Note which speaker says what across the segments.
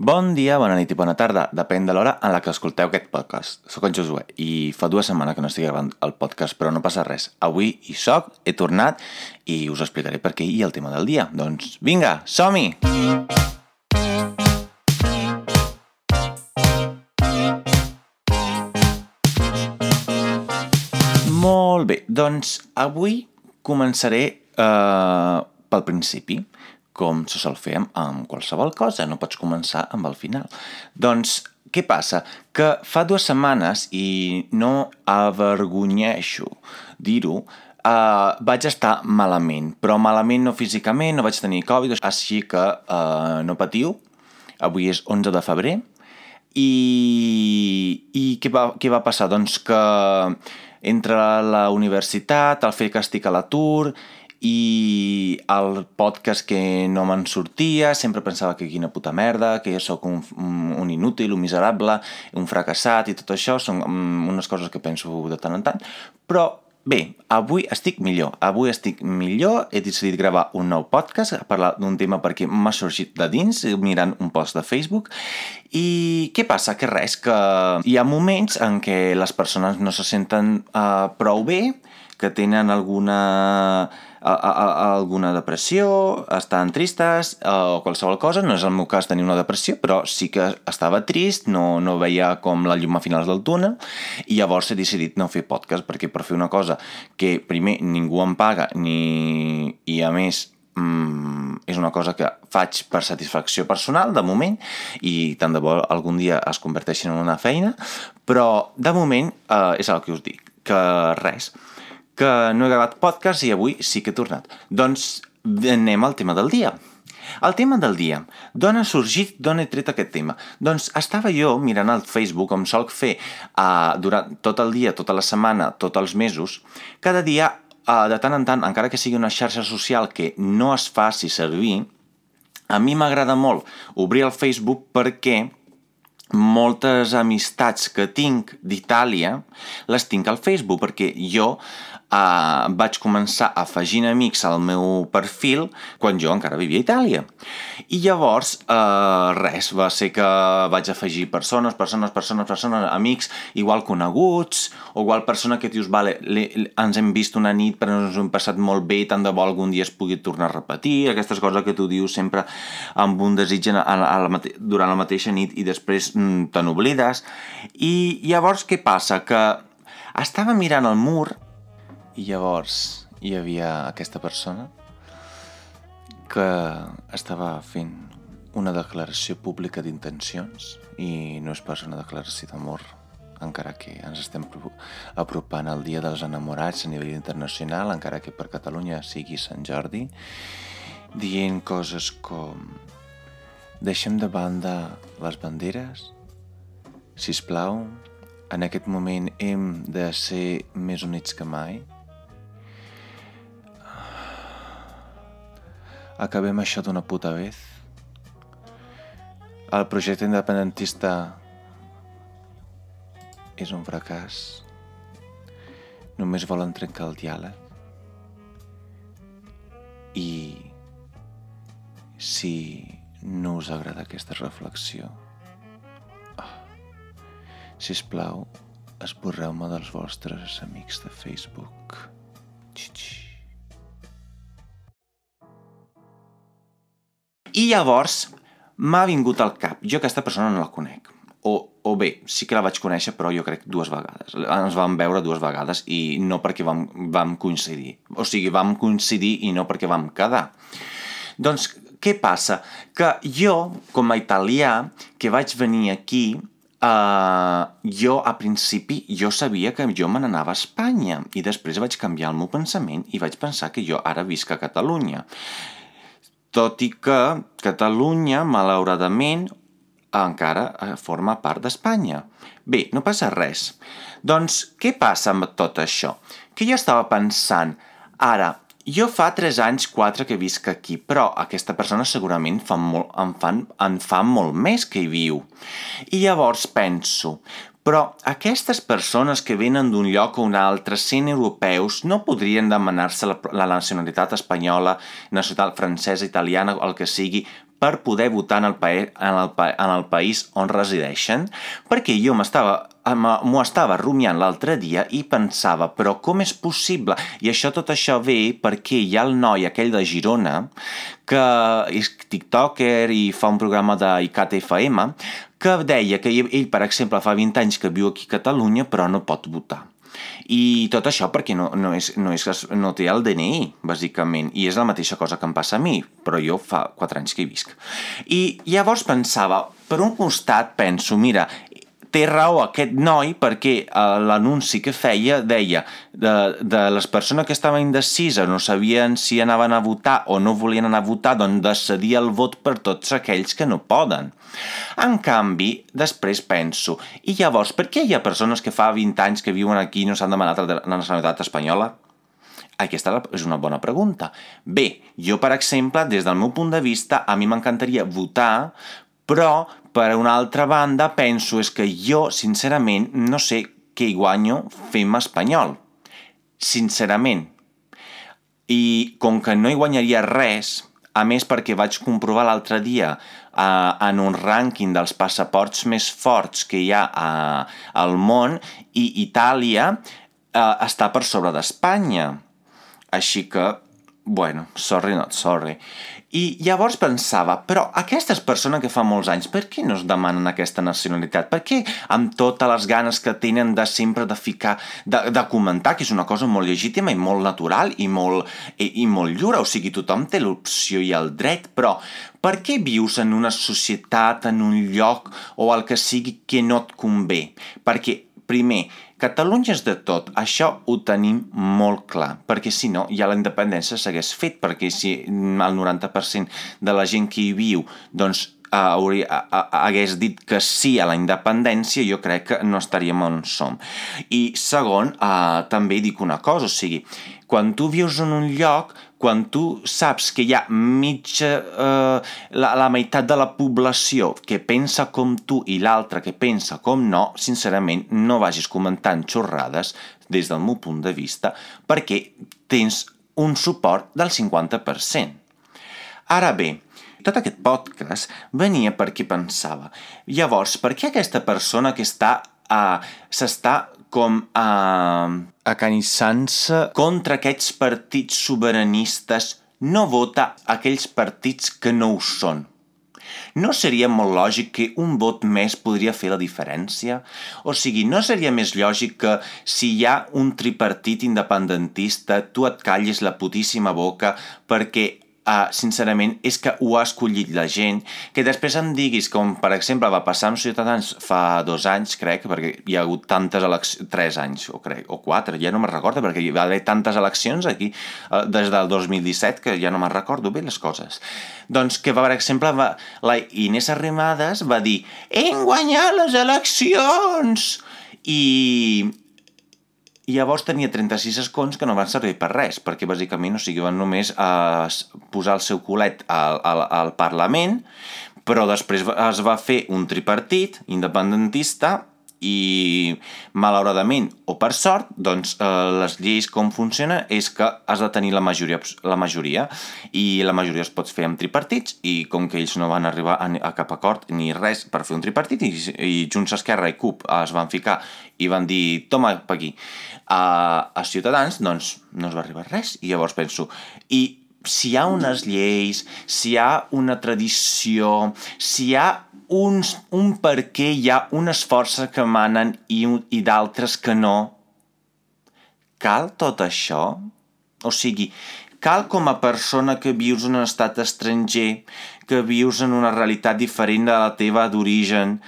Speaker 1: Bon dia, bona nit i bona tarda, depèn de l'hora en la que escolteu aquest podcast. Soc en Josué i fa dues setmanes que no estic gravant el podcast, però no passa res. Avui hi soc, he tornat i us explicaré per què i el tema del dia. Doncs vinga, som-hi! Molt bé, doncs avui començaré eh, pel principi com se sol fer amb, amb qualsevol cosa, no pots començar amb el final. Doncs, què passa? Que fa dues setmanes, i no avergonyeixo dir-ho, Uh, vaig estar malament, però malament no físicament, no vaig tenir Covid, així que uh, no patiu. Avui és 11 de febrer. I, i què, va, què va passar? Doncs que entre la universitat, el fet que estic a l'atur i el podcast que no me'n sortia, sempre pensava que quina puta merda, que jo sóc un, un inútil, un miserable, un fracassat i tot això, són mm, unes coses que penso de tant en tant, però Bé, avui estic millor. Avui estic millor. He decidit gravar un nou podcast a parlar d'un tema perquè m'ha sorgit de dins mirant un post de Facebook. I què passa? Que res, que hi ha moments en què les persones no se senten uh, prou bé, que tenen alguna a, a, a alguna depressió, estan tristes o qualsevol cosa. No és el meu cas tenir una depressió, però sí que estava trist, no, no veia com la llum a finals del túnel i llavors he decidit no fer podcast perquè per fer una cosa que primer ningú em paga ni... i a més mm, és una cosa que faig per satisfacció personal, de moment, i tant de bo algun dia es converteixi en una feina, però de moment eh, és el que us dic, que res, que no he gravat podcast i avui sí que he tornat. Doncs anem al tema del dia. El tema del dia. D'on ha sorgit, d'on he tret aquest tema? Doncs estava jo mirant al Facebook, com solc fer uh, durant tot el dia, tota la setmana, tots els mesos, cada dia, uh, de tant en tant, encara que sigui una xarxa social que no es faci servir, a mi m'agrada molt obrir el Facebook perquè moltes amistats que tinc d'Itàlia les tinc al Facebook perquè jo uh, vaig començar afegint amics al meu perfil quan jo encara vivia a Itàlia. I llavors, uh, res, va ser que vaig afegir persones, persones, persones, persones, amics, igual coneguts, o igual persona que dius, vale, ens hem vist una nit però ens hem passat molt bé, tant de bo algun dia es pugui tornar a repetir, aquestes coses que tu dius sempre amb un desig a, a, a la, durant la mateixa nit i després mm, te n'oblides. I llavors què passa? Que estava mirant el mur i llavors hi havia aquesta persona que estava fent una declaració pública d'intencions i no és pas una declaració d'amor, encara que ens estem apropant al Dia dels Enamorats a nivell internacional, encara que per Catalunya sigui Sant Jordi, dient coses com deixem de banda les banderes, si us plau, en aquest moment hem de ser més units que mai, acabem això d'una puta vez. El projecte independentista és un fracàs. Només volen trencar el diàleg. I si no us agrada aquesta reflexió, oh, si us plau, esborreu-me dels vostres amics de Facebook. Xixi. I llavors m'ha vingut al cap, jo aquesta persona no la conec, o, o bé, sí que la vaig conèixer, però jo crec dues vegades. Ens vam veure dues vegades i no perquè vam, vam coincidir. O sigui, vam coincidir i no perquè vam quedar. Doncs, què passa? Que jo, com a italià, que vaig venir aquí, uh, jo, a principi, jo sabia que jo me n'anava a Espanya i després vaig canviar el meu pensament i vaig pensar que jo ara visc a Catalunya tot i que Catalunya, malauradament, encara eh, forma part d'Espanya. Bé, no passa res. Doncs què passa amb tot això? Que jo estava pensant, ara, jo fa 3 anys, 4 que visc aquí, però aquesta persona segurament fa molt, en, fan, en fa molt més que hi viu. I llavors penso, però aquestes persones que venen d'un lloc o un altre, sent europeus, no podrien demanar-se la, la nacionalitat espanyola, nacionalitat francesa, italiana, el que sigui, per poder votar en el, pa en el, pa en el país on resideixen, perquè jo m'estava m'ho estava rumiant l'altre dia i pensava, però com és possible? I això tot això ve perquè hi ha el noi aquell de Girona que és tiktoker i fa un programa d'ICAT FM que deia que ell, per exemple, fa 20 anys que viu aquí a Catalunya però no pot votar. I tot això perquè no, no, és, no, és, no té el DNI, bàsicament, i és la mateixa cosa que em passa a mi, però jo fa 4 anys que hi visc. I llavors pensava, per un costat penso, mira, té raó aquest noi perquè eh, l'anunci que feia deia de, de les persones que estaven indecises, no sabien si anaven a votar o no volien anar a votar, doncs decidir el vot per tots aquells que no poden. En canvi, després penso, i llavors, per què hi ha persones que fa 20 anys que viuen aquí i no s'han demanat la nacionalitat espanyola? Aquesta és una bona pregunta. Bé, jo, per exemple, des del meu punt de vista, a mi m'encantaria votar, però per una altra banda, penso és que jo, sincerament, no sé què hi guanyo fent espanyol. Sincerament. I com que no hi guanyaria res, a més perquè vaig comprovar l'altre dia eh, en un rànquing dels passaports més forts que hi ha eh, al món, i Itàlia eh, està per sobre d'Espanya. Així que, bueno, sorry not sorry. I llavors pensava, però aquestes persones que fa molts anys, per què no es demanen aquesta nacionalitat? Per què amb totes les ganes que tenen de sempre de ficar, de, de comentar, que és una cosa molt legítima i molt natural i molt, i, i molt lliure, o sigui, tothom té l'opció i el dret, però per què vius en una societat, en un lloc o el que sigui que no et convé? Perquè, primer, Catalunya és de tot, això ho tenim molt clar, perquè si no, ja la independència s'hagués fet, perquè si el 90% de la gent que hi viu doncs, hauria, hagués dit que sí a la independència, jo crec que no estaríem on som. I segon, eh, també dic una cosa, o sigui, quan tu vius en un lloc, quan tu saps que hi ha mitja, eh, la, la meitat de la població que pensa com tu i l'altra que pensa com no, sincerament no vagis comentant xorrades des del meu punt de vista perquè tens un suport del 50%. Ara bé, tot aquest podcast venia perquè pensava, llavors, per què aquesta persona que està uh, s'està com uh, acanissant-se contra aquests partits sobiranistes no vota aquells partits que no ho són. No seria molt lògic que un vot més podria fer la diferència? O sigui, no seria més lògic que si hi ha un tripartit independentista tu et callis la putíssima boca perquè uh, sincerament, és que ho ha escollit la gent, que després em diguis, com per exemple va passar amb Ciutadans fa dos anys, crec, perquè hi ha hagut tantes eleccions, tres anys, o crec, o quatre, ja no me'n recordo, perquè hi va haver tantes eleccions aquí uh, des del 2017 que ja no me'n recordo bé les coses. Doncs que, per exemple, va, la Inés Arrimadas va dir hem guanyat les eleccions! I, i llavors tenia 36 escons que no van servir per res, perquè bàsicament o sigui, van només a posar el seu culet al, al, al Parlament, però després es va fer un tripartit independentista i malauradament o per sort, doncs eh, les lleis com funciona és que has de tenir la majoria, la majoria i la majoria es pot fer amb tripartits i com que ells no van arribar a, a cap acord ni res per fer un tripartit i, i Junts Esquerra i CUP es van ficar i van dir toma per aquí a, a Ciutadans, doncs no es va arribar res i llavors penso i si hi ha unes lleis, si hi ha una tradició, si hi ha uns, un per què hi ha unes forces que manen i, i d'altres que no. Cal tot això? O sigui, cal com a persona que vius en un estat estranger, que vius en una realitat diferent de la teva d'origen,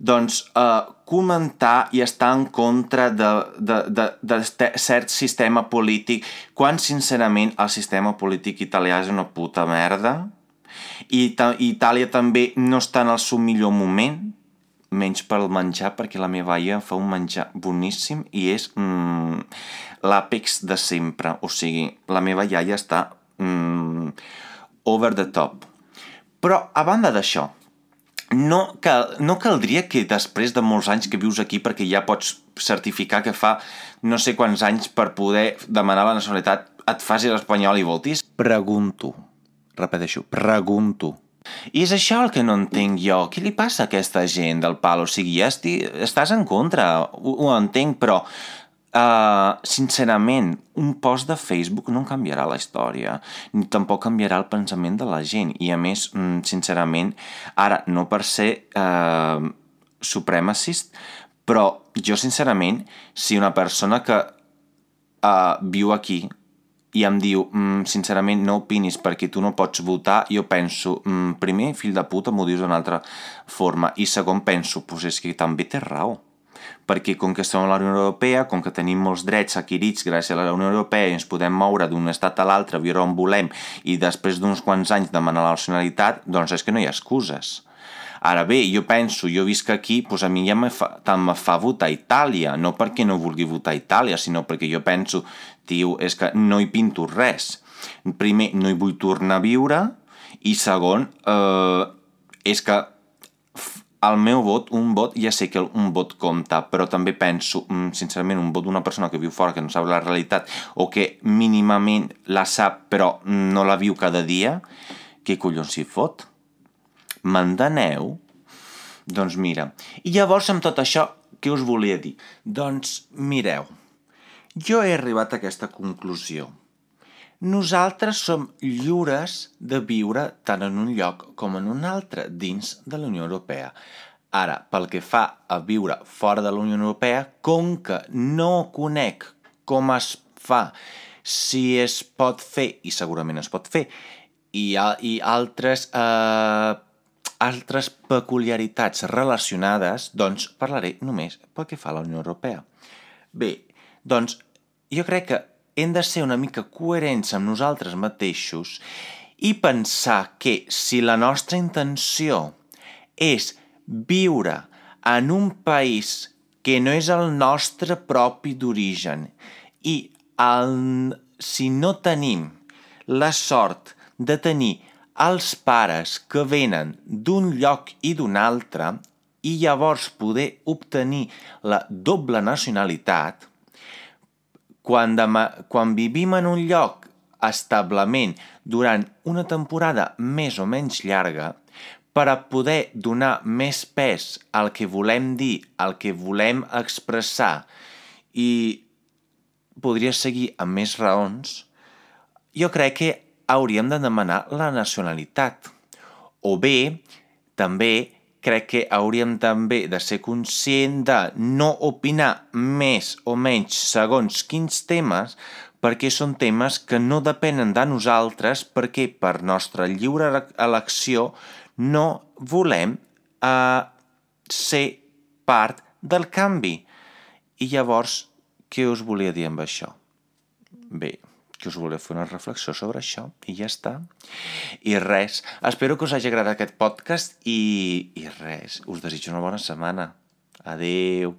Speaker 1: doncs eh, comentar i estar en contra de, de, de, de cert sistema polític quan sincerament el sistema polític italià és una puta merda i Itàlia també no està en el seu millor moment, menys pel menjar, perquè la meva aia fa un menjar boníssim i és mm, l'àpex de sempre. O sigui, la meva iaia està mm, over the top. Però, a banda d'això, no, cal, no caldria que després de molts anys que vius aquí, perquè ja pots certificar que fa no sé quants anys per poder demanar la nacionalitat, et facis l'espanyol i voltis? Pregunto repeteixo, pregunto, I és això el que no entenc jo. Què li passa a aquesta gent del pal? O sigui, ja esti... estàs en contra, ho, ho entenc, però Uh, sincerament, un post de Facebook no canviarà la història, ni tampoc canviarà el pensament de la gent. I a més, mm, sincerament, ara, no per ser uh, supremacist, però jo, sincerament, si una persona que uh, viu aquí i em diu, mm, sincerament, no opinis perquè tu no pots votar, jo penso, mm, primer, fill de puta, m'ho dius d'una altra forma, i segon, penso, pues és que també té raó perquè com que som a la Unió Europea, com que tenim molts drets adquirits gràcies a la Unió Europea i ens podem moure d'un estat a l'altre, viure on volem i després d'uns quants anys demanar la nacionalitat, doncs és que no hi ha excuses. Ara bé, jo penso, jo visc aquí, doncs a mi ja me fa, tant me fa votar Itàlia, no perquè no vulgui votar Itàlia, sinó perquè jo penso, tio, és que no hi pinto res. Primer, no hi vull tornar a viure, i segon, eh, és que el meu vot, un vot, ja sé que un vot compta, però també penso, mm, sincerament, un vot d'una persona que viu fora, que no sap la realitat, o que mínimament la sap però no la viu cada dia, què collons s'hi fot? M'enteneu? Doncs mira, i llavors amb tot això, què us volia dir? Doncs mireu, jo he arribat a aquesta conclusió nosaltres som lliures de viure tant en un lloc com en un altre dins de la Unió Europea. Ara, pel que fa a viure fora de la Unió Europea, com que no conec com es fa, si es pot fer, i segurament es pot fer, i, i altres, eh, altres peculiaritats relacionades, doncs parlaré només pel que fa a la Unió Europea. Bé, doncs jo crec que hem de ser una mica coherents amb nosaltres mateixos i pensar que si la nostra intenció és viure en un país que no és el nostre propi d'origen i el, si no tenim la sort de tenir els pares que venen d'un lloc i d'un altre i llavors poder obtenir la doble nacionalitat, quan, demà, quan vivim en un lloc establement durant una temporada més o menys llarga, per a poder donar més pes al que volem dir, al que volem expressar i podria seguir amb més raons, jo crec que hauríem de demanar la nacionalitat. O bé, també crec que hauríem també de ser conscient de no opinar més o menys segons quins temes perquè són temes que no depenen de nosaltres perquè per nostra lliure elecció no volem eh, ser part del canvi. I llavors, què us volia dir amb això? Bé, que us volia fer una reflexió sobre això i ja està. I res, espero que us hagi agradat aquest podcast i, i res, us desitjo una bona setmana. Adeu.